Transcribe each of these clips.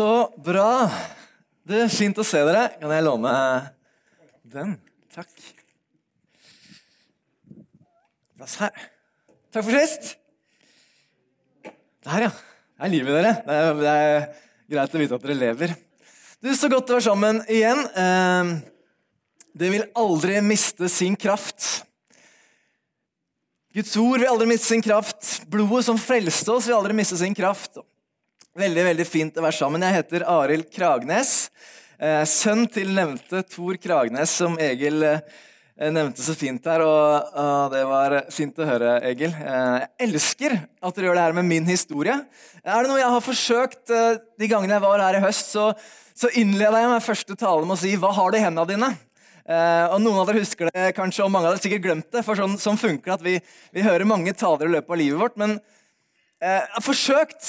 Så bra. Det er Fint å se dere. Kan jeg låne den? Takk. Plass her. Takk for sist. Der, ja. Det er liv i dere. Det er, det er greit å vite at dere lever. Du, Så godt å være sammen igjen. Eh, Det vil aldri miste sin kraft. Guds ord vil aldri miste sin kraft. Blodet som frelste oss, vil aldri miste sin kraft. Veldig veldig fint å være sammen. Jeg heter Arild Kragnes. Eh, sønn til nevnte Tor Kragnes, som Egil eh, nevnte så fint her. Og, og Det var fint å høre, Egil. Eh, jeg elsker at dere gjør det her med min historie. Er det noe jeg har forsøkt de gangene jeg var her i høst, så, så innleda jeg meg første tale med å si 'Hva har du i hendene dine?' Uh, og Noen av dere husker det kanskje, og mange av dere sikkert glemt det. for sånn, sånn funker det at vi, vi hører mange taler i løpet av livet vårt. Men uh, jeg har forsøkt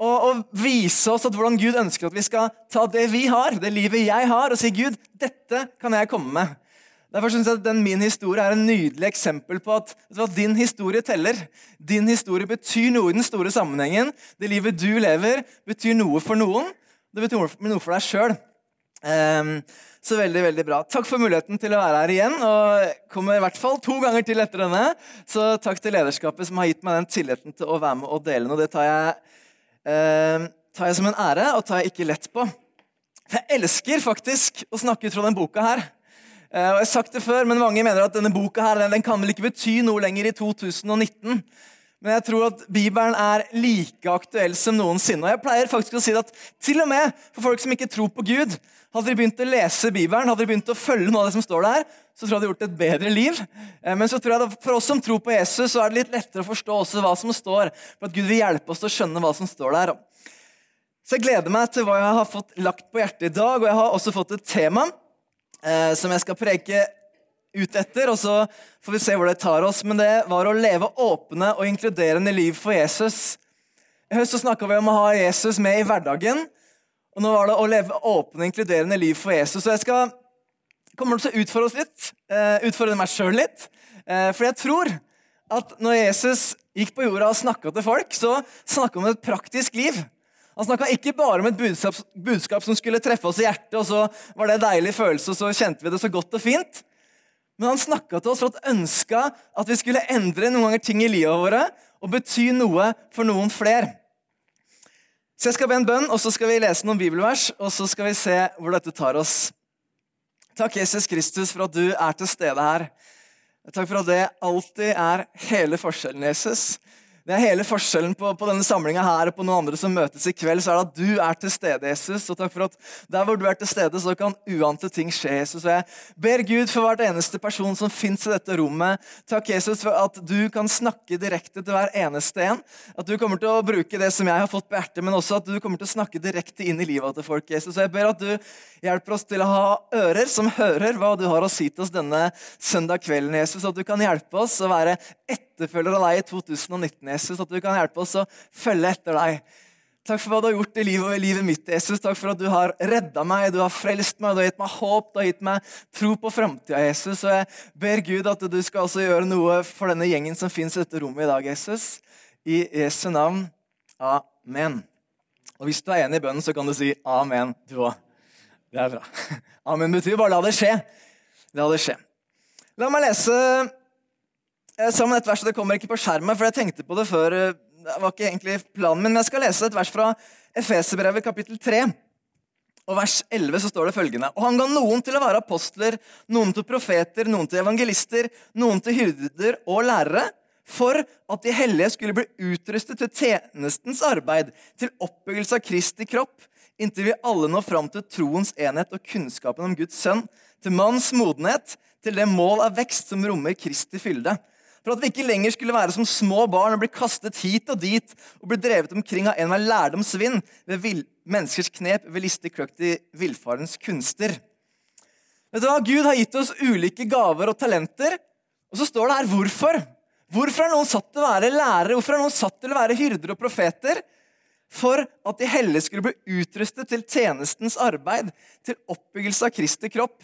å, og, vise oss at hvordan Gud ønsker at vi skal ta det vi har, det livet jeg har, og si Gud, dette kan jeg komme med. Derfor synes jeg at den Min historie er en nydelig eksempel på at, at din historie teller. Din historie betyr noe i den store sammenhengen. Det livet du lever, betyr noe for noen. Det betyr noe for deg sjøl. så veldig, veldig bra. Takk for muligheten til å være her igjen. og kommer i hvert fall to ganger til etter denne. Så takk til lederskapet som har gitt meg den tilliten til å være med og dele noe. Det tar jeg, eh, tar jeg som en ære og tar jeg ikke lett på. For jeg elsker faktisk å snakke ut fra denne boka her. Eh, og jeg har sagt det før, men Mange mener at denne boka her, den, den kan vel ikke bety noe lenger i 2019. Men jeg tror at Bibelen er like aktuell som noensinne. Og jeg pleier faktisk å si at til og med for folk som ikke tror på Gud, hadde de begynt å lese Bibelen, hadde de begynt å følge noe av det som står der, så tror jeg de hadde gjort et bedre liv. Eh, men så tror jeg for oss som tror på Jesus, så er det litt lettere å forstå også hva som står. For at Gud vil hjelpe oss til å skjønne hva som står der. Så jeg gleder meg til hva jeg har fått lagt på hjertet i dag, og jeg har også fått et tema eh, som jeg skal preke ut etter, og så får vi se hvor det tar oss. Men det var å leve åpne og inkluderende liv for Jesus. I høst snakka vi om å ha Jesus med i hverdagen. Og nå var det å leve åpne inkluderende liv for Jesus. Så jeg skal kommer til å utfordre oss litt. Uh, utfordre meg sjøl litt. Uh, for jeg tror at når Jesus gikk på jorda og snakka til folk, så snakka han om et praktisk liv. Han snakka ikke bare om et budskap, budskap, som skulle treffe oss i hjertet, og så var det en deilig følelse, og så kjente vi det så godt og fint. Men han snakka til oss for at ønska at vi skulle endre noen ganger ting i livet våre og bety noe for noen flere. Så jeg skal be en bønn, og så skal vi lese noen bibelvers, og så skal vi se hvor dette tar oss. Takk, Jesus Kristus, for at du er til stede her. Takk for at det alltid er hele forskjellen, Jesus. Det er hele forskjellen på, på denne samlinga her og på noen andre som møtes i kveld. så er det at Du er til stede, Jesus. Og takk for at der hvor du er til stede, så kan uante ting skje. Jesus. Og jeg ber Gud for hvert eneste person som fins i dette rommet. Takk, Jesus, for at du kan snakke direkte til hver eneste en. At du kommer til å bruke det som jeg har fått på hjertet, men også at du kommer til å snakke direkte inn i livet til folk. Jesus. Og jeg ber at du hjelper oss til å ha ører som hører hva du har å si til oss denne søndag kvelden, Jesus. At du kan hjelpe oss å være etterfølger av deg i 2019, Jesus. At du kan hjelpe oss å følge etter deg. Takk for hva du har gjort i livet, i livet mitt, Jesus. Takk for at du har redda meg, du har frelst meg, du har gitt meg håp, du har gitt meg tro på framtida, Jesus. Og jeg ber Gud at du skal også gjøre noe for denne gjengen som fins i dette rommet i dag, Jesus. I Jesu navn. Amen. Og hvis du er enig i bønnen, så kan du si amen, du òg. Det er bra. Amen betyr bare la det skje. La det skje. La meg lese Eh, sammen et vers, og Det kommer ikke på skjermen, for jeg tenkte på det før. Eh, det var ikke egentlig planen min, men Jeg skal lese et vers fra Efeserbrevet kapittel 3. Og vers 11 så står det følgende.: Og han ga noen til å være apostler, noen til profeter, noen til evangelister, noen til hyrder og lærere, for at de hellige skulle bli utrustet til tjenestens arbeid, til oppbyggelse av Kristi kropp, inntil vi alle når fram til troens enhet og kunnskapen om Guds sønn, til manns modenhet, til det mål av vekst som rommer Kristi fylde for at vi ikke lenger skulle være som små barn og bli kastet hit og dit og bli drevet omkring av en med lærdomsvind ved menneskers knep ved listig kløkt i villfarens kunster. Vet du hva? Gud har gitt oss ulike gaver og talenter, og så står det her hvorfor. Hvorfor er noen satt til å være lærere? Hvorfor er noen satt til å være hyrder og profeter? For at de hellige skulle bli utrustet til tjenestens arbeid, til oppbyggelse av Kristi kropp.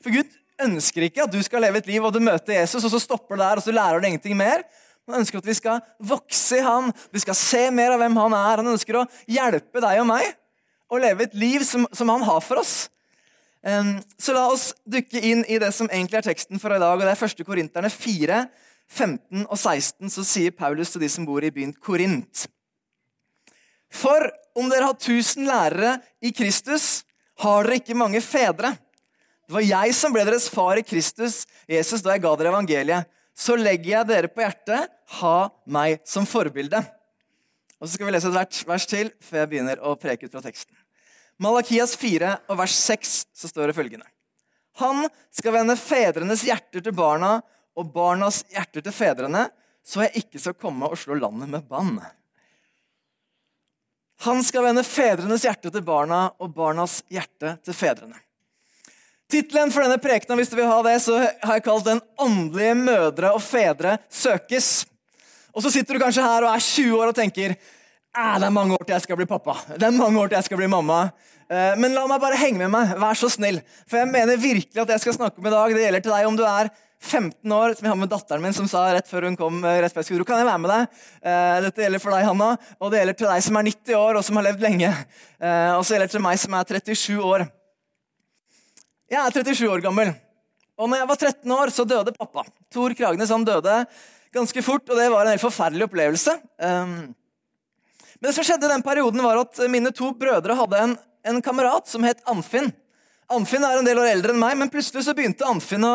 For Gud ønsker ikke at du skal leve et liv og du møter Jesus, og så stopper det der, og så lærer du ingenting mer. Han ønsker at vi skal vokse i han, vi skal se mer av hvem han er. Han ønsker å hjelpe deg og meg og leve et liv som, som han har for oss. Um, så la oss dukke inn i det som egentlig er teksten for i dag. og Det er 1. Korinterne 4, 15 og 16. Så sier Paulus til de som bor i byen Korint. For om dere har tusen lærere i Kristus, har dere ikke mange fedre. Det var jeg som ble deres far i Kristus, Jesus, da jeg ga dere evangeliet. Så legger jeg dere på hjertet, ha meg som forbilde. Og Så skal vi lese et vers, vers til før jeg begynner å preke ut fra teksten. Malakias 4 og vers 6 så står det følgende. Han skal vende fedrenes hjerter til barna og barnas hjerter til fedrene, så jeg ikke skal komme og slå landet med bann. Han skal vende fedrenes hjerte til barna og barnas hjerte til fedrene. Tittelen for denne prekenen hvis du vil ha det, så har jeg kalt den 'Åndelige mødre og fedre søkes'. Og så sitter du kanskje her og er 20 år og tenker det er mange år til jeg skal bli pappa. Det er mange år til jeg skal bli mamma. Eh, men la meg bare henge med meg. Vær så snill. For jeg mener virkelig at det jeg skal snakke om i dag, det gjelder til deg om du er 15 år, som jeg har med datteren min, som sa rett før hun kom eh, rett før skulle, kan jeg være med deg? Eh, dette gjelder for deg, Hanna, og det gjelder til deg som er 90 år og som har levd lenge. Og så gjelder det til meg som er 37 år. Jeg er 37 år gammel, og når jeg var 13 år, så døde pappa. Tor Kragnes han døde ganske fort, og det var en helt forferdelig opplevelse. Um, men det som skjedde i den perioden var at mine to brødre hadde en, en kamerat som het Anfinn. Anfinn er en del år eldre enn meg, men plutselig så begynte Anfinn å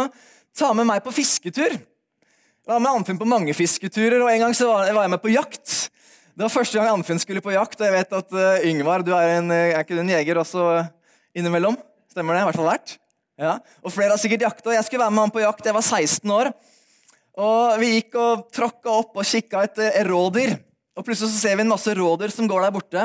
ta med meg på fisketur. Jeg var med Anfinn på mange fisketurer, og en gang så var jeg med på jakt. Det var første gang Anfinn skulle på jakt, og jeg vet at uh, Yngvar, du er, en, er ikke du en jeger også innimellom? Stemmer det? I hvert fall vært. Ja. Og flere har sikkert jakta. Jeg skulle være med han på jakt. Jeg var 16 år. Og Vi gikk og tråkka opp og kikka etter rådyr. Og Plutselig så ser vi en masse rådyr som går der borte.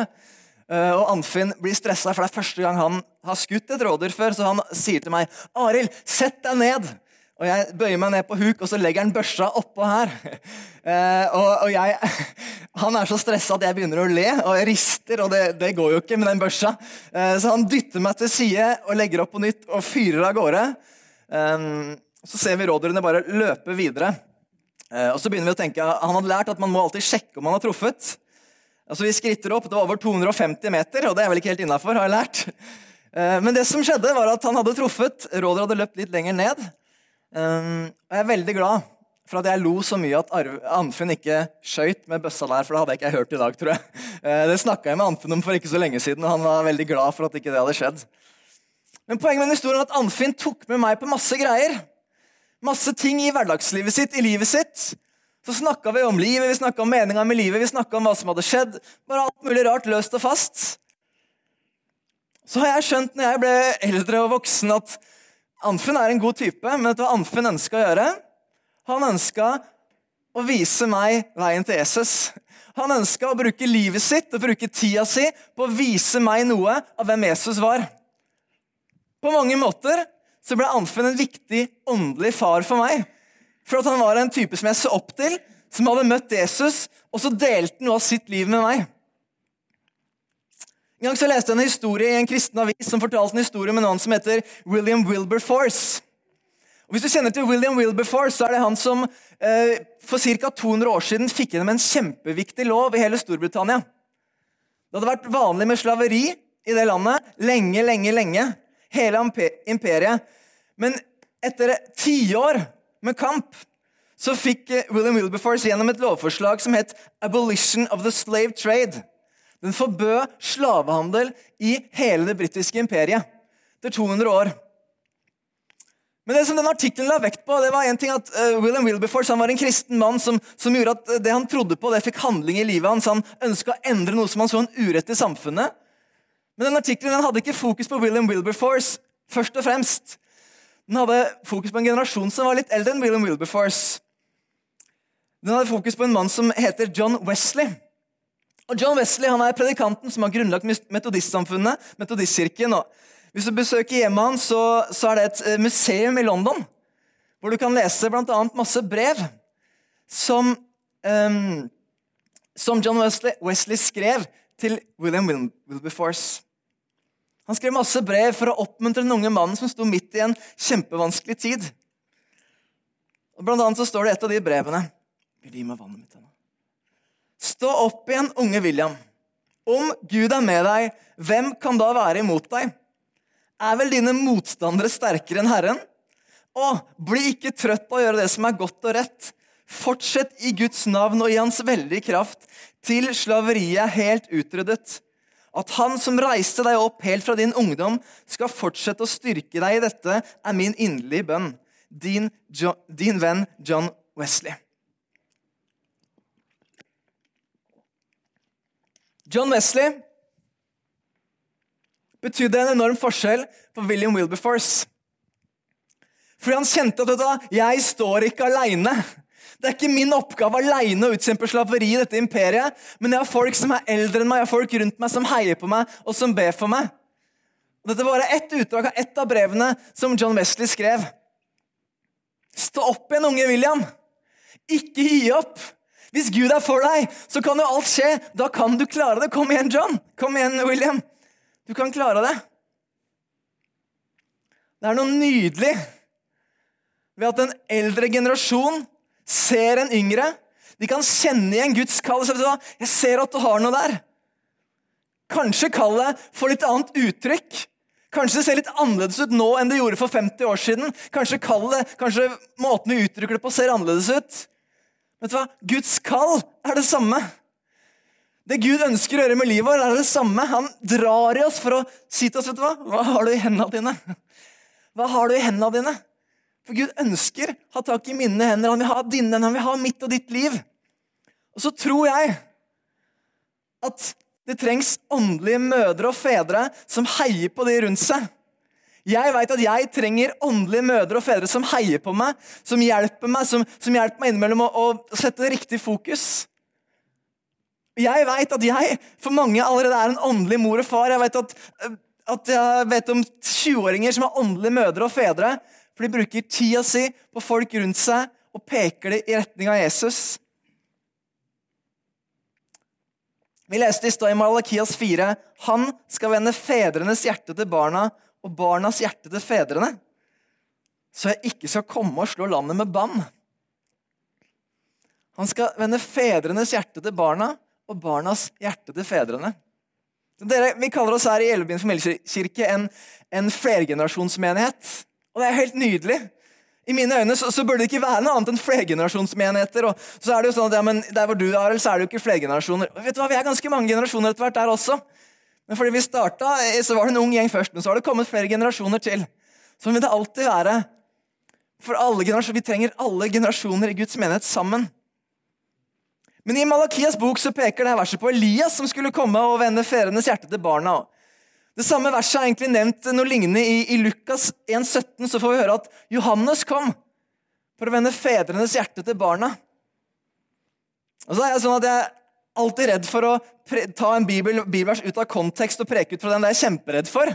Eh, og Anfinn blir stressa, for det er første gang han har skutt et rådyr før. Så han sier til meg, 'Arild, sett deg ned.' Og jeg bøyer meg ned på huk, og så legger han børsa oppå her. Eh, og, og jeg, Han er så stressa at jeg begynner å le, og jeg rister, og det, det går jo ikke med den børsa. Eh, så han dytter meg til side og legger opp på nytt og fyrer av gårde. så ser vi rådyrene bare løpe videre. Eh, og så begynner vi å tenke, Han hadde lært at man må alltid sjekke om man har truffet. Altså Vi skritter opp, det var over 250 meter, og det er vel ikke helt innafor, har jeg lært. Eh, men det som skjedde, var at han hadde truffet. Råder hadde løpt litt lenger ned. Eh, og jeg er veldig glad for at jeg lo så mye at Anfinn ikke skøyt med bøssa der, for det hadde jeg ikke hørt i dag, tror jeg. Det snakka jeg med Anfinn om for ikke så lenge siden, og han var veldig glad for at ikke det hadde skjedd. Men poenget med den historien er at Anfinn tok med meg på masse greier masse ting i hverdagslivet sitt, i livet sitt. Så snakka vi om livet, vi snakka om meninga med livet, vi snakka om hva som hadde skjedd. Bare alt mulig rart, løst og fast. Så har jeg skjønt når jeg ble eldre og voksen, at Anfinn er en god type. Men vet du hva Anfinn ønska å gjøre? Han ønska å vise meg veien til Jesus. Han ønska å bruke livet sitt og bruke tida si på å vise meg noe av hvem Jesus var. På mange måter så ble Anfen en viktig åndelig far for meg. For at han var en type som jeg så opp til, som hadde møtt Jesus, og så delte noe av sitt liv med meg. En gang så leste jeg en historie i en kristen avis som fortalte en historie med noen som heter William Wilberforce. Og hvis du kjenner til William Wilberforce, så er det han som eh, for ca. 200 år siden fikk gjennom en kjempeviktig lov i hele Storbritannia. Det hadde vært vanlig med slaveri i det landet lenge, lenge, lenge hele imperiet. Men etter tiår med kamp så fikk eh, William Wilberforce gjennom et lovforslag som het 'Abolition of the Slave Trade'. Den forbød slavehandel i hele det britiske imperiet etter 200 år. Men det som den artikkelen la vekt på, det var en ting at uh, William Wilberforce han var en kristen mann som, som, gjorde at det han trodde på, det fikk handling i livet hans. Han ønska å endre noe som han så en urett i samfunnet. Men den artikkelen hadde ikke fokus på William Wilberforce først og fremst. Den hadde fokus på en generasjon som var litt eldre enn William Wilberforce. Den hadde fokus på en mann som heter John Wesley. Og John Wesley han er predikanten som har grunnlagt Metodistsamfunnet, Metodistkirken. Hvis du besøker hjemmet hans, så, så, er det et eh, museum i London hvor du kan lese bl.a. masse brev som, um, som John Wesley, Wesley skrev til William Wilberforce. Han skrev masse brev for å oppmuntre den unge mannen som sto midt i en kjempevanskelig tid. Og blant annet så står det et av de brevene Vil du gi meg vannet mitt? Stå opp igjen, unge William. Om Gud er med deg, hvem kan da være imot deg? Er vel dine motstandere sterkere enn Herren? Å, bli ikke trøtt av å gjøre det som er godt og rett. Fortsett i Guds navn og i Hans veldige kraft, til slaveriet er helt utryddet. At Han som reiste deg opp helt fra din ungdom, skal fortsette å styrke deg i dette, er min inderlige bønn. Din, jo, din venn John Wesley. John Wesley betydde en enorm forskjell for William Wilberforce. Fordi han kjente at vet jeg står ikke aleine. Det er ikke min oppgave alene å utkjempe slaveri i dette imperiet, men jeg har folk som er eldre enn meg, jeg har folk rundt meg som heier på meg, og som ber for meg. Og dette var bare ett utdrag av ett av brevene som John Wesley skrev. Stå opp igjen, unge William. Ikke gi opp. Hvis Gud er for deg, så kan jo alt skje. Da kan du klare det. Kom igjen, John. Kom igjen, William. Du kan klare det. Det er noe nydelig ved at en eldre generasjon ser en yngre. De kan kjenne igjen Guds kall. Jeg ser at du har noe der. Kanskje kallet får litt annet uttrykk. Kanskje det ser litt annerledes ut nå enn det gjorde for 50 år siden. Kanskje kallet, kanskje måten vi uttrykker det på, ser annerledes ut. Vet du hva? Guds kall er det samme. Det Gud ønsker å gjøre med livet vårt, er det samme. Han drar i oss for å si til oss vet du hva? Hva har du i hendene dine? Hva har du i hendene dine? For Gud ønsker å ha tak i mine hender, han vil ha dine han vil ha mitt og ditt liv. Og så tror jeg at det trengs åndelige mødre og fedre som heier på de rundt seg. Jeg vet at jeg trenger åndelige mødre og fedre som heier på meg, som hjelper meg, som, som hjelper meg innimellom å, å sette riktig fokus. Jeg vet at jeg for mange allerede er en åndelig mor og far. Jeg vet at, at jeg vet om 20-åringer som er åndelige mødre og fedre for de bruker tida si på folk rundt seg og peker det i retning av Jesus. Vi leste i stad i Malakias 4 han skal vende fedrenes hjerte til barna og barnas hjerte til fedrene, så jeg ikke skal komme og slå landet med bann. Han skal vende fedrenes hjerte til barna og barnas hjerte til fedrene. Dere, vi kaller oss her i Elvebyen familiekirke en, en flergenerasjonsmenighet. Og det er helt nydelig. I mine øyne så, så burde det ikke være noe annet enn flergenerasjonsmenigheter. og så er det jo sånn at ja, men Der hvor du er, så er det jo ikke flergenerasjoner. Vet du hva, Vi er ganske mange generasjoner etter hvert der også. Men fordi vi starta, så var det en ung gjeng først, men så har det kommet flere generasjoner til. Sånn vil det alltid være. For alle Vi trenger alle generasjoner i Guds menighet sammen. Men i Malakias bok så peker det verset på Elias som skulle komme og vende fedrenes hjerte til barna. Det samme verset er egentlig nevnt noe lignende i, i Lukas 1,17. Så får vi høre at Johannes kom for å vende fedrenes hjerte til barna. Og så er jeg sånn at jeg alltid redd for å ta en bibel, bibelvers ut av kontekst og preke ut fra den. Det er jeg kjemperedd for.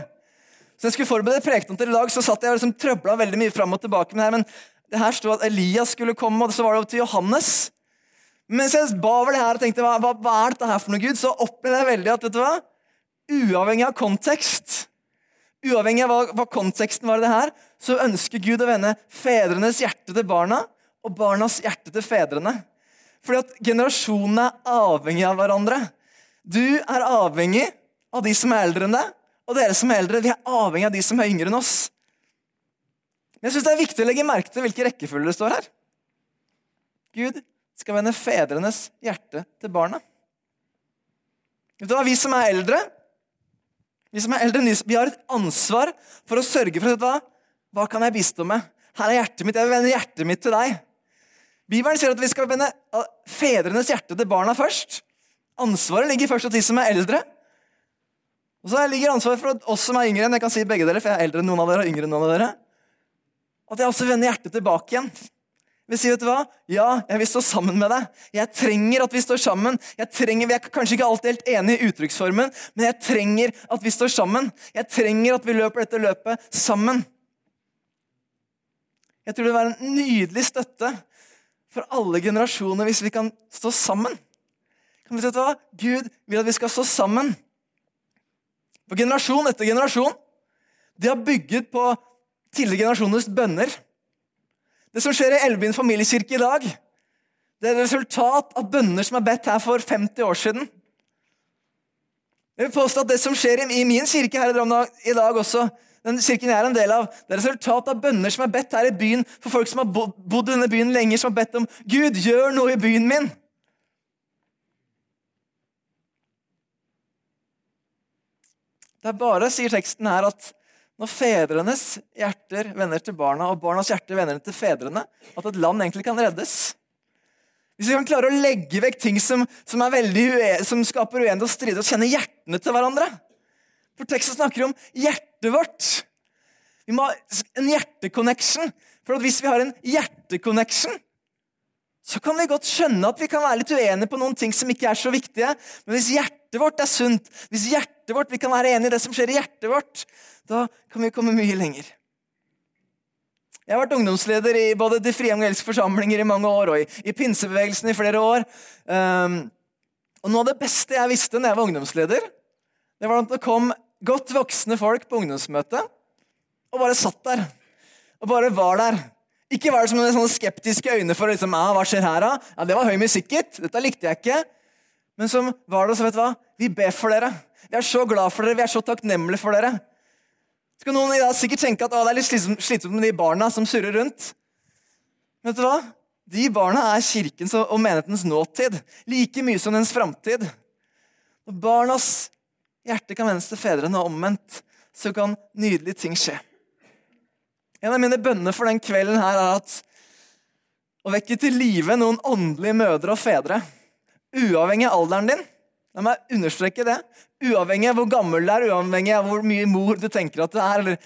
Så jeg skulle forberede prekenen til i dag, så satt jeg og liksom trøbla veldig mye fram og tilbake med det her. Men det her sto at Elias skulle komme, og så var det opp til Johannes. Mens jeg ba over det her og tenkte hva, hva, hva er dette her for noe, Gud, så opplevde jeg veldig at vet du hva? uavhengig av kontekst, uavhengig av hva, hva konteksten var det her, så ønsker Gud å vende fedrenes hjerte til barna og barnas hjerte til fedrene. Fordi at generasjonene er avhengig av hverandre. Du er avhengig av de som er eldre enn deg, og dere som er eldre, vi er avhengig av de som er yngre enn oss. Men jeg synes det er viktig å legge merke til hvilke rekkefølger det står her. Gud skal vende fedrenes hjerte til barna. Vet du hva, Vi som er eldre, vi som er eldre, vi har et ansvar for å sørge for hva, hva kan jeg bistå med. Her er hjertet mitt. Jeg vil vende hjertet mitt til deg. Bibelen sier at vi skal vende fedrenes hjerte til barna først. Ansvaret ligger først hos de som er eldre. Og så ligger ansvaret for oss som er yngre. enn Jeg kan si begge dere, for jeg er eldre enn noen av dere og yngre enn noen av dere. At jeg også vender hjertet tilbake igjen Vi sier, vet du hva? Ja, jeg vil stå sammen med deg. Jeg trenger at vi står sammen. Jeg trenger, Vi er kanskje ikke alltid helt enige i uttrykksformen, men jeg trenger at vi står sammen. Jeg trenger at vi løper dette løpet sammen. Jeg tror det vil være en nydelig støtte for alle generasjoner hvis vi kan stå sammen. Kan vi si, hva? Gud vil at vi skal stå sammen. For generasjon etter generasjon de har bygget på tidligere generasjoners bønner. Det som skjer i Elvebyen familiekirke i dag, det er et resultat av bønner som er bedt her for 50 år siden. Jeg vil påstå at Det som skjer i min kirke her i dag også, den kirken jeg er en del av, det er resultat av bønner som er bedt her i byen for folk som har bodd i denne byen lenger, som har bedt om Gud, gjør noe i byen min. Det er bare, sier teksten her, at når fedrenes hjerter vender til barna, og barnas hjerter vender til fedrene, at et land egentlig kan reddes. Hvis vi kan klare å legge vekk ting som, som, som skaper uenighet og strider, og kjenne hjertene til hverandre For teksten snakker om hjertet vårt. Vi må ha en hjerteconnection. For hvis vi har en hjerteconnection, så kan vi godt skjønne at vi kan være litt uenige på noen ting som ikke er så viktige. Men hvis hjertet vårt er sunt, hvis hjertet vårt, vi kan være enige i det som skjer i hjertet vårt, da kan vi komme mye lenger. Jeg har vært ungdomsleder i både De frie evangeliske forsamlinger i mange år og i, i pinsebevegelsen i flere år. Um, og Noe av det beste jeg visste da jeg var ungdomsleder, det var at det kom godt voksne folk på ungdomsmøtet og bare satt der. Og bare var der. Ikke var det som med sånne skeptiske øyne for liksom, ah, hva skjer her da? Ja, Det var høy musikk, gitt. Dette likte jeg ikke. Men som var det, så vet du hva? Vi ber for dere. Vi er så glad for dere, vi er så takknemlige for dere. Så kan noen i dag sikkert tenke at det er litt slitsomt med de barna som surrer rundt. Vet du hva? De barna er kirkens og menighetens nåtid like mye som dens framtid. Barnas hjerte kan vendes til fedrene og omvendt, så kan nydelige ting skje. En av mine bønner for den kvelden her er at å vekke til live noen åndelige mødre og fedre, uavhengig av alderen din La meg understreke det. Uavhengig av hvor gammel du er, uavhengig av hvor mye mor du tenker at du er, eller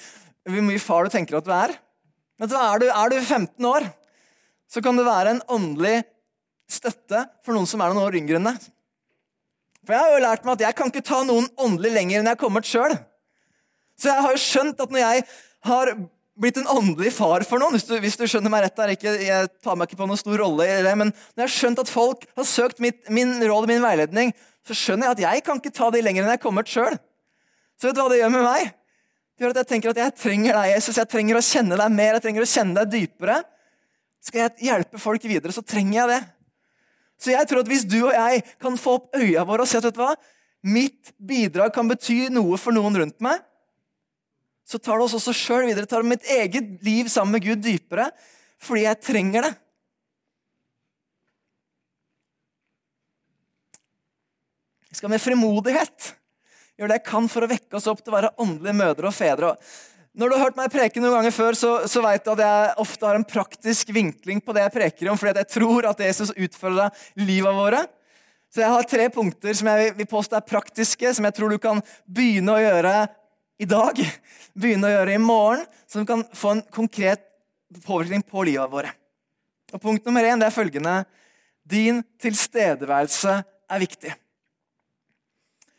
hvor mye far du tenker at du er. Men så er, du, er du 15 år, så kan du være en åndelig støtte for noen som er noen år yngre enn deg. For Jeg har jo lært meg at jeg kan ikke ta noen åndelig lenger enn jeg har kommet sjøl. Så jeg har jo skjønt at når jeg har blitt en åndelig far for noen. Hvis du, hvis du skjønner meg rett der, ikke, Jeg tar meg ikke på noen stor rolle i det, men når jeg har skjønt at folk har søkt mitt, min råd og min veiledning, så skjønner jeg at jeg kan ikke ta de lenger enn jeg har kommet sjøl. Så vet du hva det gjør med meg? Det gjør at Jeg tenker at jeg trenger deg, Jesus. Jeg trenger å kjenne deg mer, jeg trenger å kjenne deg dypere. Skal jeg hjelpe folk videre, så trenger jeg det. Så jeg tror at hvis du og jeg kan få opp øya våre og se at vet du hva, mitt bidrag kan bety noe for noen rundt meg, så tar det oss også sjøl videre. Tar mitt eget liv sammen med Gud dypere fordi jeg trenger det. Jeg skal med frimodighet gjøre det jeg kan for å vekke oss opp til å være åndelige mødre og fedre. Når du har hørt meg preke noen ganger før, så, så vet du at jeg ofte har en praktisk vinkling på det jeg preker om, fordi jeg tror at Jesus utfølger livet våre. Så jeg har tre punkter som jeg vil påstå er praktiske, som jeg tror du kan begynne å gjøre i dag, begynne å gjøre i morgen, som kan få en konkret påvirkning på livet våre. Og Punkt nummer én det er følgende Din tilstedeværelse er viktig.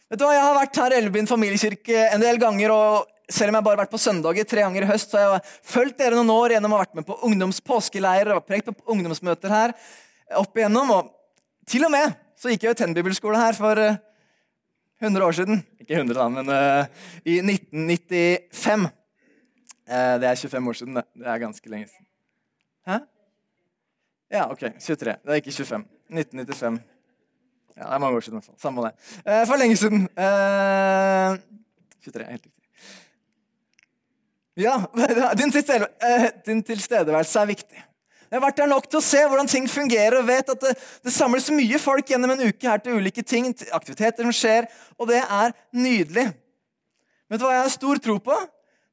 Vet du hva, Jeg har vært her i Elvebyen familiekirke en del ganger. og selv om jeg bare har vært på søndager tre ganger i høst, så har jeg fulgt dere noen år gjennom å ha vært med på ungdomspåskeleirer og prekt på ungdomsmøter her. opp igjennom, og Til og med så gikk jeg jo Tenn-bibelskole her for 100 år siden. Ikke 100, da, men uh, i 1995. Uh, eh, det er 25 år siden. Det, det er ganske lenge siden. Hæ? Ja, OK. 23. Det er ikke 25. 1995. Ja, det er mange år siden. Samme det. Uh, for lenge siden. 23. Helt riktig. Ja, din, din tilstedeværelse er viktig. Jeg har vært der nok til å se hvordan ting fungerer og vet at det, det samles mye folk gjennom en uke her til ulike ting, til aktiviteter som skjer, og det er nydelig. Vet du hva jeg har stor tro på?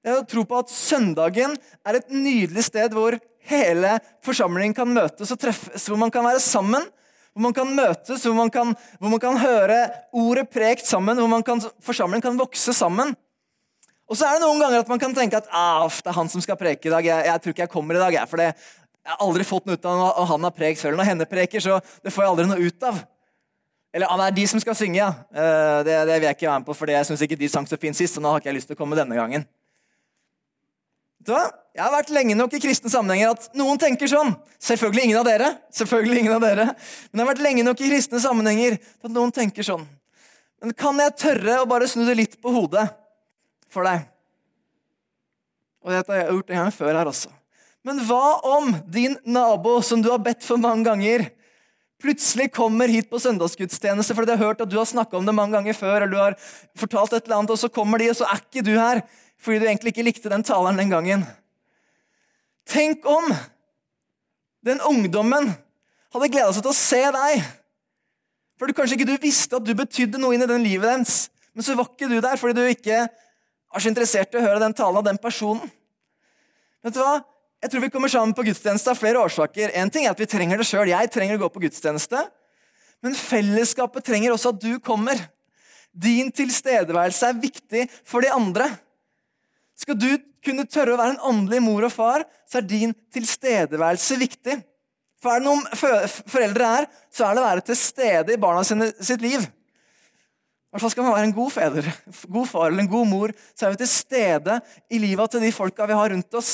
Jeg har tro på at søndagen er et nydelig sted hvor hele forsamlingen kan møtes og treffes, hvor man kan være sammen. Hvor man kan møtes, hvor man kan, hvor man kan høre ordet prekt sammen, hvor kan, forsamlingen kan vokse sammen. Og så er det noen ganger at man kan tenke at ah, det er han som skal preke i dag. Jeg, jeg tror ikke jeg kommer i dag. Jeg, for det, jeg har aldri fått noe ut av at han har prekt før. Når henne preker, så det får jeg aldri noe ut av. Eller ah, det er de som skal synge, ja. Eh, det, det vil jeg ikke være med på, for jeg syns ikke de sang så fint sist. så nå har ikke jeg lyst til å komme denne gangen. Så, jeg har vært lenge nok i kristne sammenhenger at noen tenker sånn. Selvfølgelig ingen av dere. selvfølgelig ingen av dere. Men jeg har vært lenge nok i kristne sammenhenger at noen tenker sånn. Men kan jeg tørre å bare snu det litt på hodet for deg? Og dette har jeg gjort en gang før her også. Men hva om din nabo, som du har bedt for mange ganger, plutselig kommer hit på søndagsgudstjeneste fordi de har hørt at du har snakka om det mange ganger før, eller du har fortalt et eller annet, og så kommer de, og så er ikke du her fordi du egentlig ikke likte den taleren den gangen. Tenk om den ungdommen hadde gleda seg til å se deg. For du, kanskje ikke du visste at du betydde noe inn i den livet deres, men så var ikke du der fordi du ikke var så interessert i å høre den talen av den personen. Vet du hva? Jeg tror vi kommer sammen på gudstjeneste av flere årsaker. En ting er at vi trenger det sjøl. Jeg trenger å gå på gudstjeneste. Men fellesskapet trenger også at du kommer. Din tilstedeværelse er viktig for de andre. Skal du kunne tørre å være en åndelig mor og far, så er din tilstedeværelse viktig. For er det noen foreldre er, så er det å være til stede i barna sine, sitt liv. Hvert fall skal man være en god feder, god far eller en god mor, så er vi til stede i livet til de folka vi har rundt oss.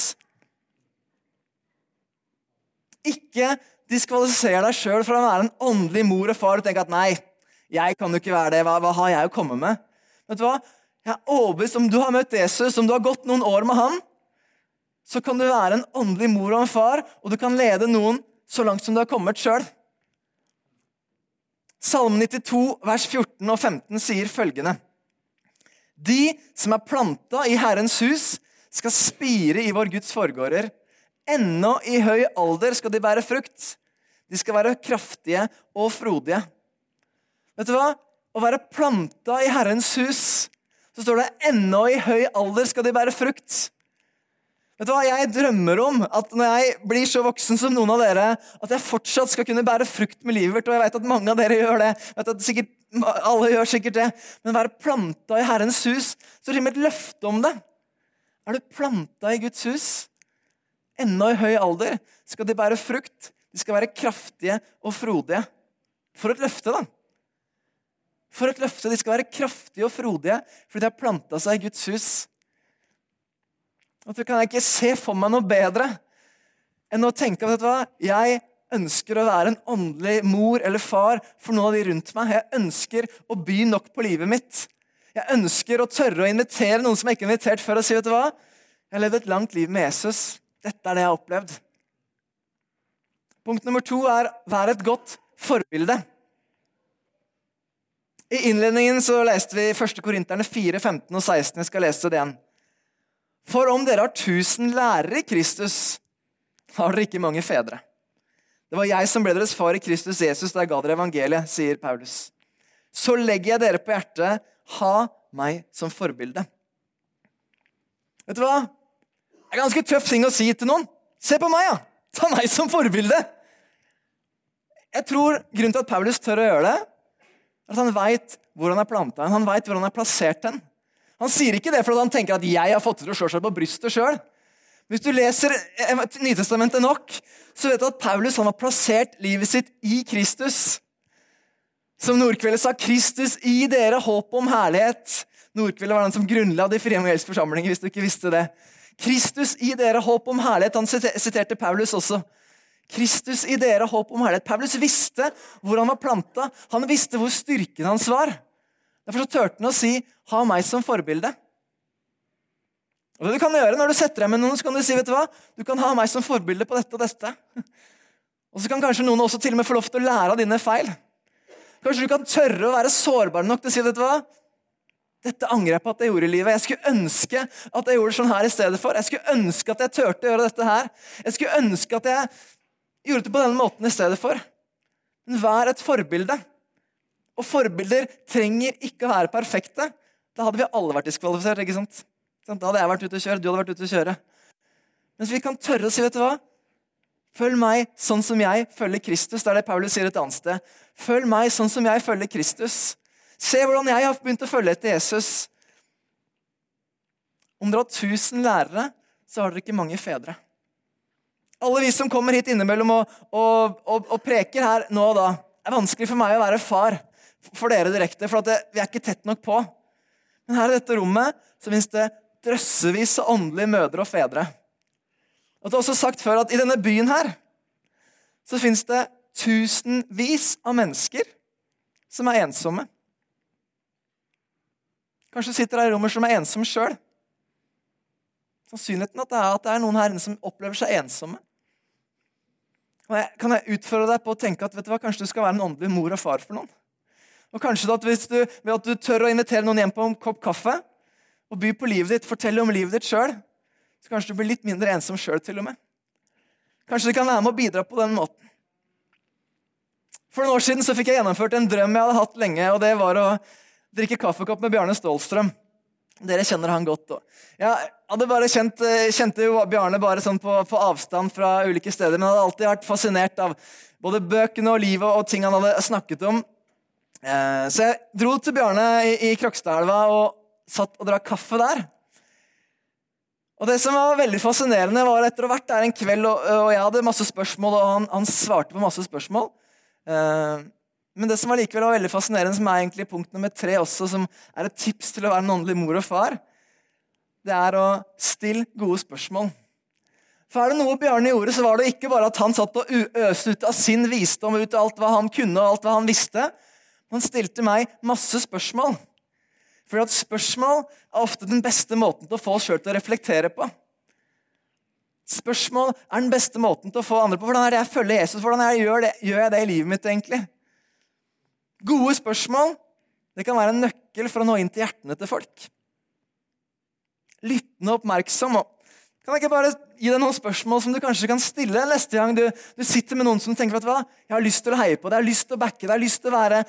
Ikke diskvalifiser deg sjøl for å være en åndelig mor og far og tenke at nei, jeg kan jo ikke være det. Hva, hva har jeg å komme med? Vet du hva? Jeg er overbevist om du har møtt Jesus, om du har gått noen år med han, så kan du være en åndelig mor og en far, og du kan lede noen så langt som du har kommet sjøl. Salme 92, vers 14 og 15 sier følgende.: De som er planta i Herrens hus, skal spire i vår Guds forgårder. Ennå i høy alder skal de bære frukt. De skal være kraftige og frodige. Vet du hva? Å være planta i Herrens hus så står det ennå i høy alder skal de bære frukt. Vet du hva, Jeg drømmer om at når jeg blir så voksen som noen av dere, at jeg fortsatt skal kunne bære frukt med livet mitt, og jeg vet at mange av dere gjør det. Jeg vet at sikkert, alle gjør sikkert det. Men være planta i Herrens hus, så er det et løfte om det. Er du planta i Guds hus? Ennå i høy alder skal de bære frukt. De skal være kraftige og frodige. For et løfte, da! For et løfte! De skal være kraftige og frodige fordi de har planta seg i Guds hus. Og så kan ikke se for meg noe bedre enn å tenke du hva, jeg ønsker å være en åndelig mor eller far for noen av de rundt meg. Jeg ønsker å by nok på livet mitt. Jeg ønsker å tørre å invitere noen som jeg ikke har invitert før, og si vet du hva, jeg har levd et langt liv med Jesus. Dette er det jeg har opplevd. Punkt nummer to er vær et godt forbilde. I innledningen så leste vi 1. Korinterne 4, 15 og 16. Jeg skal lese det igjen. For om dere har tusen lærere i Kristus, har dere ikke mange fedre. Det var jeg som ble deres far i Kristus Jesus da jeg ga dere evangeliet, sier Paulus. Så legger jeg dere på hjertet, ha meg som forbilde. Vet du hva? Det er ganske tøff ting å si til noen. Se på meg, ja! Ta meg som forbilde! Jeg tror Grunnen til at Paulus tør å gjøre det, er at han veit hvor han er planta Han veit hvor han er plassert hen. Han sier ikke det fordi han tenker at 'jeg har fått til å slå seg på brystet sjøl'. Hvis du leser Nytestamentet nok, så vet du at Paulus har plassert livet sitt i Kristus. Som Nordkveldet sa, 'Kristus i dere, håp om herlighet'. Nordkveldet var den som grunnla de frie forsamlinger, hvis du ikke visste det. Kristus i dere, håp om herlighet. Han siterte Paulus også. Kristus i dere, håp om herlighet. Paulus visste hvor han var planta. Han visste hvor styrken hans var. Derfor så turte han å si 'ha meg som forbilde'. Og det du kan gjøre Når du setter deg med noen, så kan du si vet du hva? Du kan ha meg som forbilde på dette og dette. Og så kan kanskje noen også til og med få lov til å lære av dine feil. Kanskje du kan tørre å være sårbar nok til å si vet du hva? Dette angrer jeg på at jeg gjorde i livet. Jeg skulle ønske at jeg gjorde det sånn her i stedet for. Jeg skulle ønske at jeg turte å gjøre dette her. Jeg skulle ønske at jeg gjorde det på denne måten i stedet for. Men vær et forbilde. Og forbilder trenger ikke å være perfekte. Da hadde vi alle vært diskvalifisert. ikke sant? Da hadde jeg vært ute å kjøre, du hadde vært ute å kjøre. Mens vi kan tørre å si, vet du hva? Følg meg sånn som jeg følger Kristus. Det er det Paulus sier et annet sted. Følg meg sånn som jeg følger Kristus. Se hvordan jeg har begynt å følge etter Jesus. Om dere har tusen lærere, så har dere ikke mange fedre. Alle vi som kommer hit innimellom og, og, og, og preker her nå og da, det er vanskelig for meg å være far for dere direkte, for det, vi er ikke tett nok på. Men her i dette rommet så finnes det drøssevis av åndelige mødre og fedre. Og det er også sagt før at I denne byen her så finnes det tusenvis av mennesker som er ensomme. Kanskje sitter her i rommet som er ensom sjøl. Sannsynligheten at det er at det er noen her inne som opplever seg ensomme. Kan jeg, kan jeg utfordre deg på å tenke at vet du hva, kanskje du skal være en åndelig mor og far for noen? Og kanskje at hvis du, ved at du tør å invitere noen hjem på en kopp kaffe og by på livet ditt, fortelle om livet ditt sjøl, så kanskje du blir litt mindre ensom sjøl til og med. Kanskje du kan være med å bidra på den måten. For noen år siden så fikk jeg gjennomført en drøm jeg hadde hatt lenge, og det var å drikke kaffekopp med Bjarne Stålstrøm. Dere kjenner han godt. Også. Jeg hadde bare kjent, eh, kjente jo Bjarne bare sånn på, på, avstand fra ulike steder, men hadde alltid vært fascinert av både bøkene og livet og ting han hadde snakket om. Eh, så jeg dro til Bjarne i, i Krokstadelva og satt og drakk kaffe der. Og det som var veldig fascinerende, var etter å ha vært der en kveld, og, jeg hadde masse spørsmål, og han, han svarte på masse spørsmål. Eh, men det som var likevel var veldig fascinerende, som er egentlig punkt nummer tre også, som er et tips til å være en åndelig mor og far, det er å stille gode spørsmål. For er det noe Bjarne gjorde, så var det ikke bare at han satt og øste ut av sin visdom ut av alt hva han kunne og alt hva han visste. Han stilte meg masse spørsmål. For at spørsmål er ofte den beste måten til å få oss sjøl til å reflektere på. Spørsmål er den beste måten til å få andre på. Hvordan er det jeg følger Jesus? Hvordan jeg gjør, det? gjør jeg det i livet mitt, egentlig? Gode spørsmål det kan være en nøkkel for å nå inn til hjertene til folk. Lyttende og oppmerksom. Kan jeg ikke bare gi deg noen spørsmål som du kanskje kan stille neste gang du, du sitter med noen som tenker at hva, jeg har lyst til å heie på deg, jeg har lyst til å backe deg, jeg har lyst til å være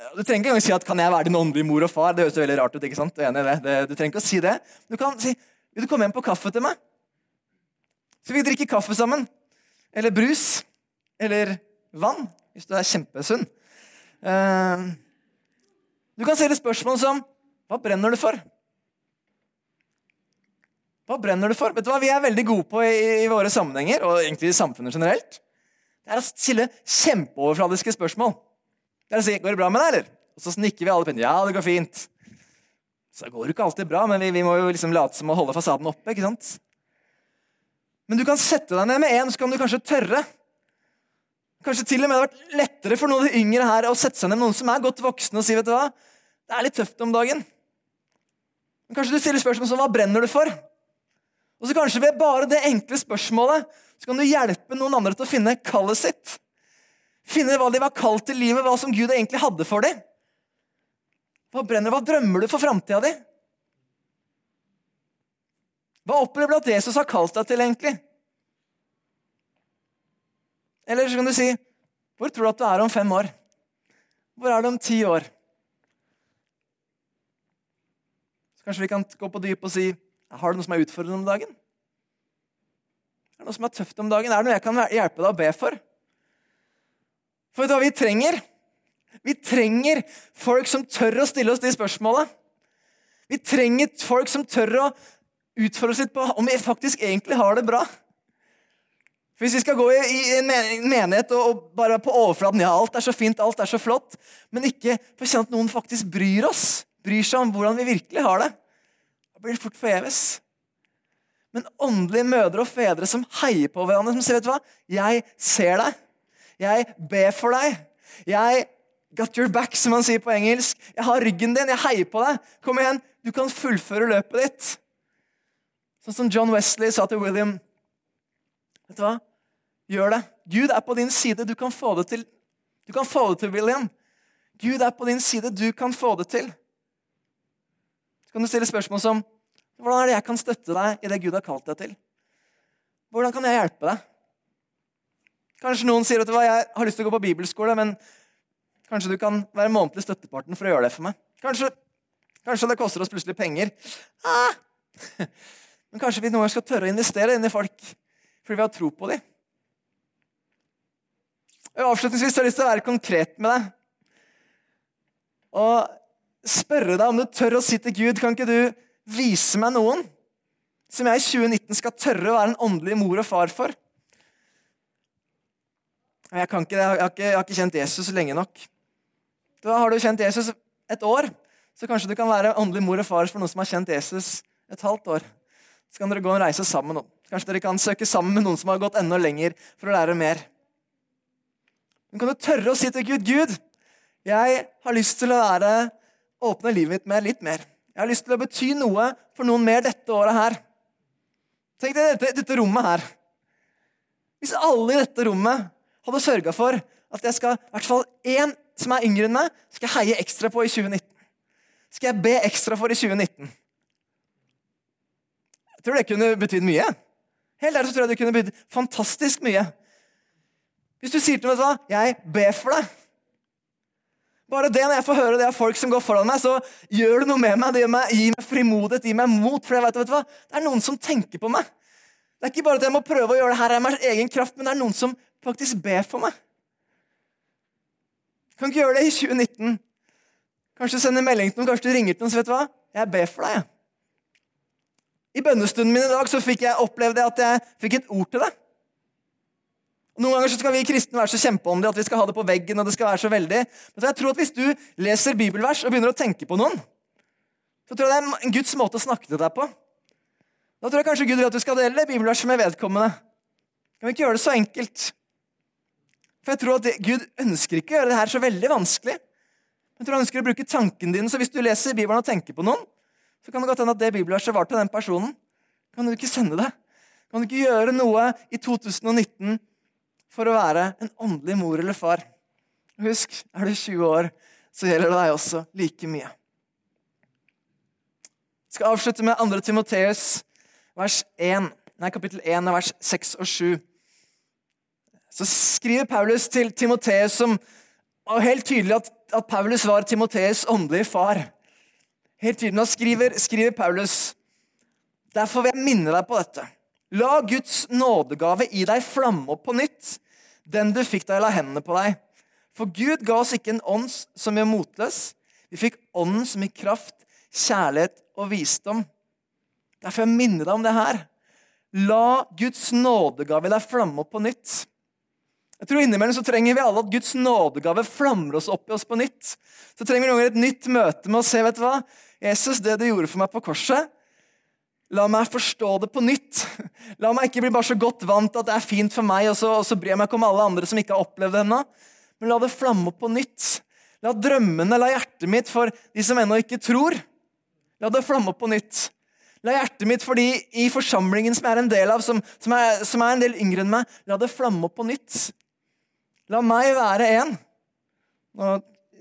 Du trenger ikke engang si at 'kan jeg være din åndelige mor og far'? Det høres veldig rart ut. ikke sant? Du, du trenger ikke å si det. Du kan si 'vil du komme hjem på kaffe til meg'? Så vi drikker kaffe sammen. Eller brus. Eller vann, hvis du er kjempesunn. Uh, du kan stille spørsmål som Hva brenner du for? Hva brenner du for? Vet du hva Vi er veldig gode på i, i våre sammenhenger, og egentlig i samfunnet generelt. Det er å stille kjempeoverfladiske spørsmål. Det 'Går det bra med deg', eller? Og så snikker vi alle pent. 'Ja, det går fint'. Så det går jo ikke alltid bra, men vi, vi må jo liksom late som å holde fasaden oppe. ikke sant? Men du kan sette deg ned med en, så kan du kanskje tørre. Kanskje til og med det har vært lettere for noen av de yngre her å sette seg ned med noen som er godt voksne og si vet du hva, det er litt tøft om dagen. Men Kanskje du stiller spørsmål som hva brenner du for? Og så kanskje ved bare det enkle spørsmålet så kan du hjelpe noen andre til å finne kallet sitt. Finne hva de var kalt til livet, hva som Gud egentlig hadde for dem. Hva brenner, hva drømmer du for framtida di? Hva opplever du at Jesus har kalt deg til, egentlig? Eller så kan du si Hvor tror du at du er om fem år? Hvor er du om ti år? Så kanskje vi kan gå på dyp og si Har du noe som er utfordrende om dagen? Er det noe som er tøft om dagen? Er det noe jeg kan hjelpe deg å be for? For vet du hva vi trenger? Vi trenger folk som tør å stille oss de spørsmålene. Vi trenger folk som tør å utfordre oss litt på om vi faktisk egentlig har det bra. For Hvis vi skal gå i, en menighet og, bare på overflaten ja, alt er så fint, alt er så flott, men ikke få kjenne at noen faktisk bryr oss, bryr seg om hvordan vi virkelig har det, da blir det fort forgjeves. Men åndelige mødre og fedre som heier på hverandre, som sier vet du hva, 'Jeg ser deg. Jeg ber for deg. Jeg got your back', som man sier på engelsk. 'Jeg har ryggen din. Jeg heier på deg. Kom igjen, du kan fullføre løpet ditt.' Sånn som John Wesley sa til William. Vet du hva? Gjør det. Gud er på din side. Du kan få det til. Du kan få det til, William. Gud er på din side. Du kan få det til. Så kan du stille spørsmål som Hvordan er det jeg kan støtte deg i det Gud har kalt deg til? Hvordan kan jeg hjelpe deg? Kanskje noen sier at jeg har lyst til å gå på bibelskole, men kanskje du kan være månedlig støttepartner for å gjøre det for meg. Kanskje, kanskje det koster oss plutselig penger. Ah! Men kanskje vi noen gang skal tørre å investere inn i folk fordi vi har tro på dem. Avslutningsvis har jeg lyst til å være konkret med deg. Og spørre deg om du tør å si til Gud Kan ikke du vise meg noen som jeg i 2019 skal tørre å være en åndelig mor og far for? Jeg, ikke, jeg, har ikke, jeg, har ikke, kjent Jesus lenge nok. Da har du kjent Jesus et år, så kanskje du kan være åndelig mor og far for noen som har kjent Jesus et halvt år. Så kan dere gå og reise sammen. Kanskje dere kan søke sammen med noen som har gått enda lenger for å lære mer. Men kan du tørre å si til Gud Gud, jeg har lyst til å være, åpne livet mitt med litt mer. Jeg har lyst til å bety noe for noen mer dette året her. Tenk deg dette, dette rommet her. Hvis alle i dette rommet hadde sørga for at jeg skal, i hvert fall én som er yngre enn meg, skal jeg heie ekstra på i 2019. Skal jeg be ekstra for i 2019. Jeg tror det kunne betydd mye. Helt ærlig så tror jeg det kunne betydd fantastisk mye. Hvis du sier til meg sånn jeg ber for deg Bare det når jeg får høre det av folk som går foran meg, så gjør det noe med meg. Det gir meg, gir meg frimodighet, gir meg mot. For jeg vet, vet du hva? det er noen som tenker på meg. Det er ikke bare at jeg må prøve å gjøre det her av min egen kraft, men det er noen som faktisk be for meg. Kan ikke gjøre det i 2019. Kanskje sende melding til noen, kanskje du ringer til noen. så vet du hva? Jeg ber for deg. I bønnestunden min i dag så fikk jeg opplevd at jeg fikk et ord til deg. Noen ganger så skal vi kristne være så kjempeåndelige at vi skal ha det på veggen. og det skal være så veldig. Men jeg tror at Hvis du leser bibelvers og begynner å tenke på noen, så tror jeg det er en Guds måte å snakke til deg på. Da tror jeg kanskje Gud vil at du skal dele bibelvers med vedkommende. Kan vi ikke gjøre det så enkelt? For jeg tror at Gud ønsker ikke å gjøre det her så veldig vanskelig. Jeg tror han ønsker å bruke tanken din, så Hvis du leser Bibelen og tenker på noen, så kan det godt hende at det bibelverset var til den personen. Kan du ikke sende det? Kan du ikke gjøre noe i 2019 for å være en åndelig mor eller far. Husk, er du 20 år, så gjelder det deg også like mye. Jeg skal avslutte med 2. Timoteus, kapittel 1, vers 6 og 7. Så skriver Paulus til Timoteus, som og helt tydelig at, at Paulus var Timoteus' åndelige far. Helt tydelig, Nå skriver, skriver Paulus Derfor vil jeg minne deg på dette. La Guds nådegave i deg flamme opp på nytt, den du fikk da jeg la hendene på deg. For Gud ga oss ikke en ånd som gjør motløs. Vi fikk ånden som gir kraft, kjærlighet og visdom. Derfor vil jeg minne deg om det her. La Guds nådegave i deg flamme opp på nytt. Jeg tror Innimellom så trenger vi alle at Guds nådegave flammer oss opp i oss på nytt. Så trenger vi noen et nytt møte med å se vet du hva? Jesus, det du gjorde for meg på korset, La meg forstå det på nytt. La meg ikke bli bare så godt vant at det er fint for meg, og så, og så bryr jeg meg ikke om alle andre som ikke har opplevd det ennå. Men la det flamme opp på nytt. La drømmene, la hjertet mitt for de som ennå ikke tror, la det flamme opp på nytt. La hjertet mitt for de i forsamlingen som jeg er en del av, som, som, er, som er en del yngre enn meg, la det flamme opp på nytt. La meg være en Nå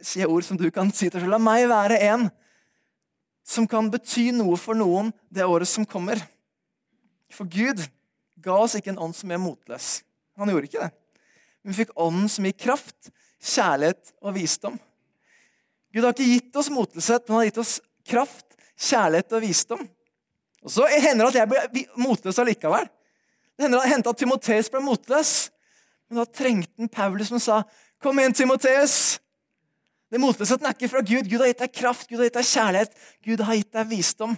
sier jeg ord som du kan si til selv. La meg være en som kan bety noe for noen det året som kommer. For Gud ga oss ikke en ånd som er motløs. Han gjorde ikke det. Men vi fikk ånden som gir kraft, kjærlighet og visdom. Gud har ikke gitt oss motløshet, men han har gitt oss kraft, kjærlighet og visdom. Og Så hender det at jeg blir motløs allikevel. Det hender at Timoteus ble motløs. Men da trengte han Paulus som sa, 'Kom igjen, Timoteus. Det motløsheten er ikke fra Gud. Gud har gitt deg kraft, Gud har gitt deg kjærlighet, Gud har gitt deg visdom.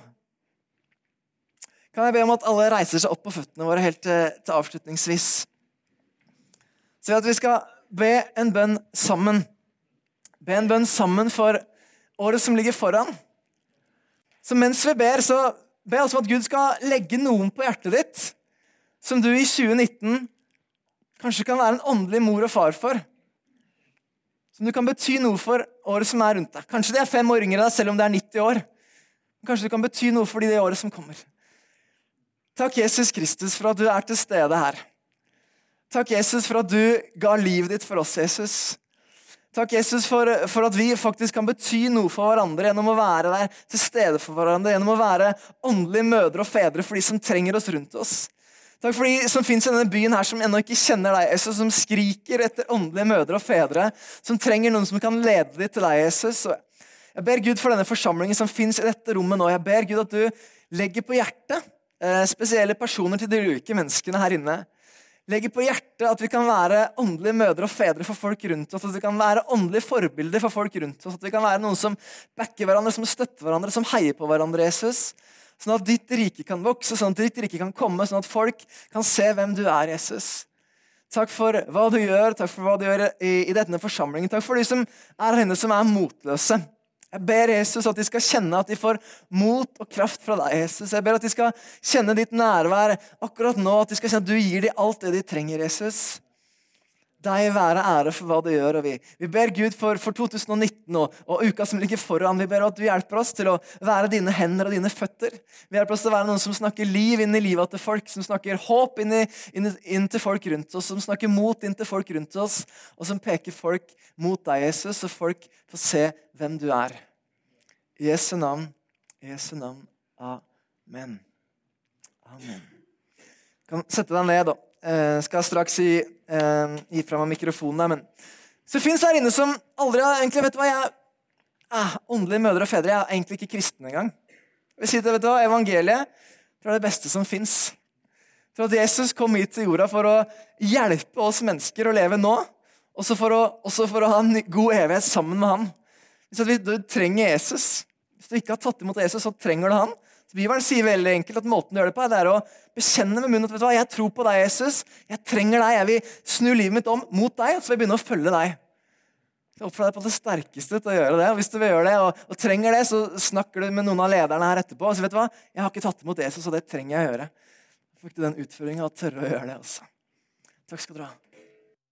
Kan jeg be om at alle reiser seg opp på føttene våre helt til, til avslutningsvis? Så at vi skal be en bønn sammen. Be en bønn sammen for året som ligger foran. Så mens vi ber, så be altså om at Gud skal legge noen på hjertet ditt som du i 2019 kanskje kan være en åndelig mor og far for som du kan bety noe for året som er rundt deg. Kanskje de er fem år yngre deg, selv om det er 90 år. Kanskje du kan bety noe for de det året som kommer. Takk, Jesus Kristus, for at du er til stede her. Takk, Jesus, for at du ga livet ditt for oss, Jesus. Takk, Jesus, for, for, at vi faktisk kan bety noe for hverandre gjennom å være der til stede for hverandre, gjennom å være åndelige mødre og fedre for de som trenger oss rundt oss. Takk for de som fins i denne byen her som ennå ikke kjenner deg, Jesus, som skriker etter åndelige mødre og fedre, som trenger noen som kan lede dem til deg, Jesus. Jeg ber Gud for denne forsamlingen som fins i dette rommet nå. Jeg ber Gud at du legger på hjertet eh, spesielle personer til de ulike menneskene her inne. Legger på hjertet at vi kan være åndelige mødre og fedre for folk rundt oss. At vi kan være åndelige forbilder for folk rundt oss. At vi kan være noen som backer hverandre, som støtter hverandre, som heier på hverandre. Jesus. Sånn at ditt rike kan vokse, sånn at ditt rike kan komme, sånn at folk kan se hvem du er, Jesus. Takk for hva du gjør, takk for hva du gjør i, i denne forsamlingen. Takk for de som er henne som er motløse. Jeg ber Jesus at de skal kjenne at de får mot og kraft fra deg. Jesus. Jeg ber at de skal kjenne ditt nærvær akkurat nå, at de skal kjenne at du gir dem alt det de trenger. Jesus. Deg være ære for hva du gjør. og Vi, vi ber Gud for, for 2019 og, og, uka som ligger foran. Vi ber at du hjelper oss til å være dine hender og dine føtter. Vi hjelper oss til å være noen som snakker liv inn i livet til folk, som snakker håp inn, i, inn, inn, til folk rundt oss, som snakker mot inn til folk rundt oss, og som peker folk mot deg, Jesus, så folk får se hvem du er. I Jesu navn, i Jesu navn. Amen. Amen. Du kan sette deg ned, da. Jeg skal straks gi, eh, gi fra meg mikrofonen. Men så fins her inne som aldri har egentlig vet du hva, jeg, ah, Åndelige mødre og fedre jeg er egentlig ikke kristen engang. Jeg vil si det, vet du hva, Evangeliet er det beste som fins. For at Jesus kom hit til jorda for å hjelpe oss mennesker å leve nå, også for å, også for å ha en god evighet sammen med han. Hvis du trenger Jesus, hvis du ikke har tatt imot Jesus, så trenger du han. Bibelen sier veldig enkelt at måten du gjør det på, er å bekjenne med munnen at vet du hva, jeg tror på deg, Jesus. Jeg trenger deg. Jeg vil snu livet mitt om mot deg, og så vil jeg begynne å følge deg. Jeg oppfordrer deg på det sterkeste til å gjøre det. og Hvis du vil gjøre det, og, og, trenger det, så snakker du med noen av lederne her etterpå. og så vet du hva, Jeg har ikke tatt imot Jesus, og det trenger jeg å gjøre. Fikk du den utføringa og tørre å gjøre det også. Takk skal du ha.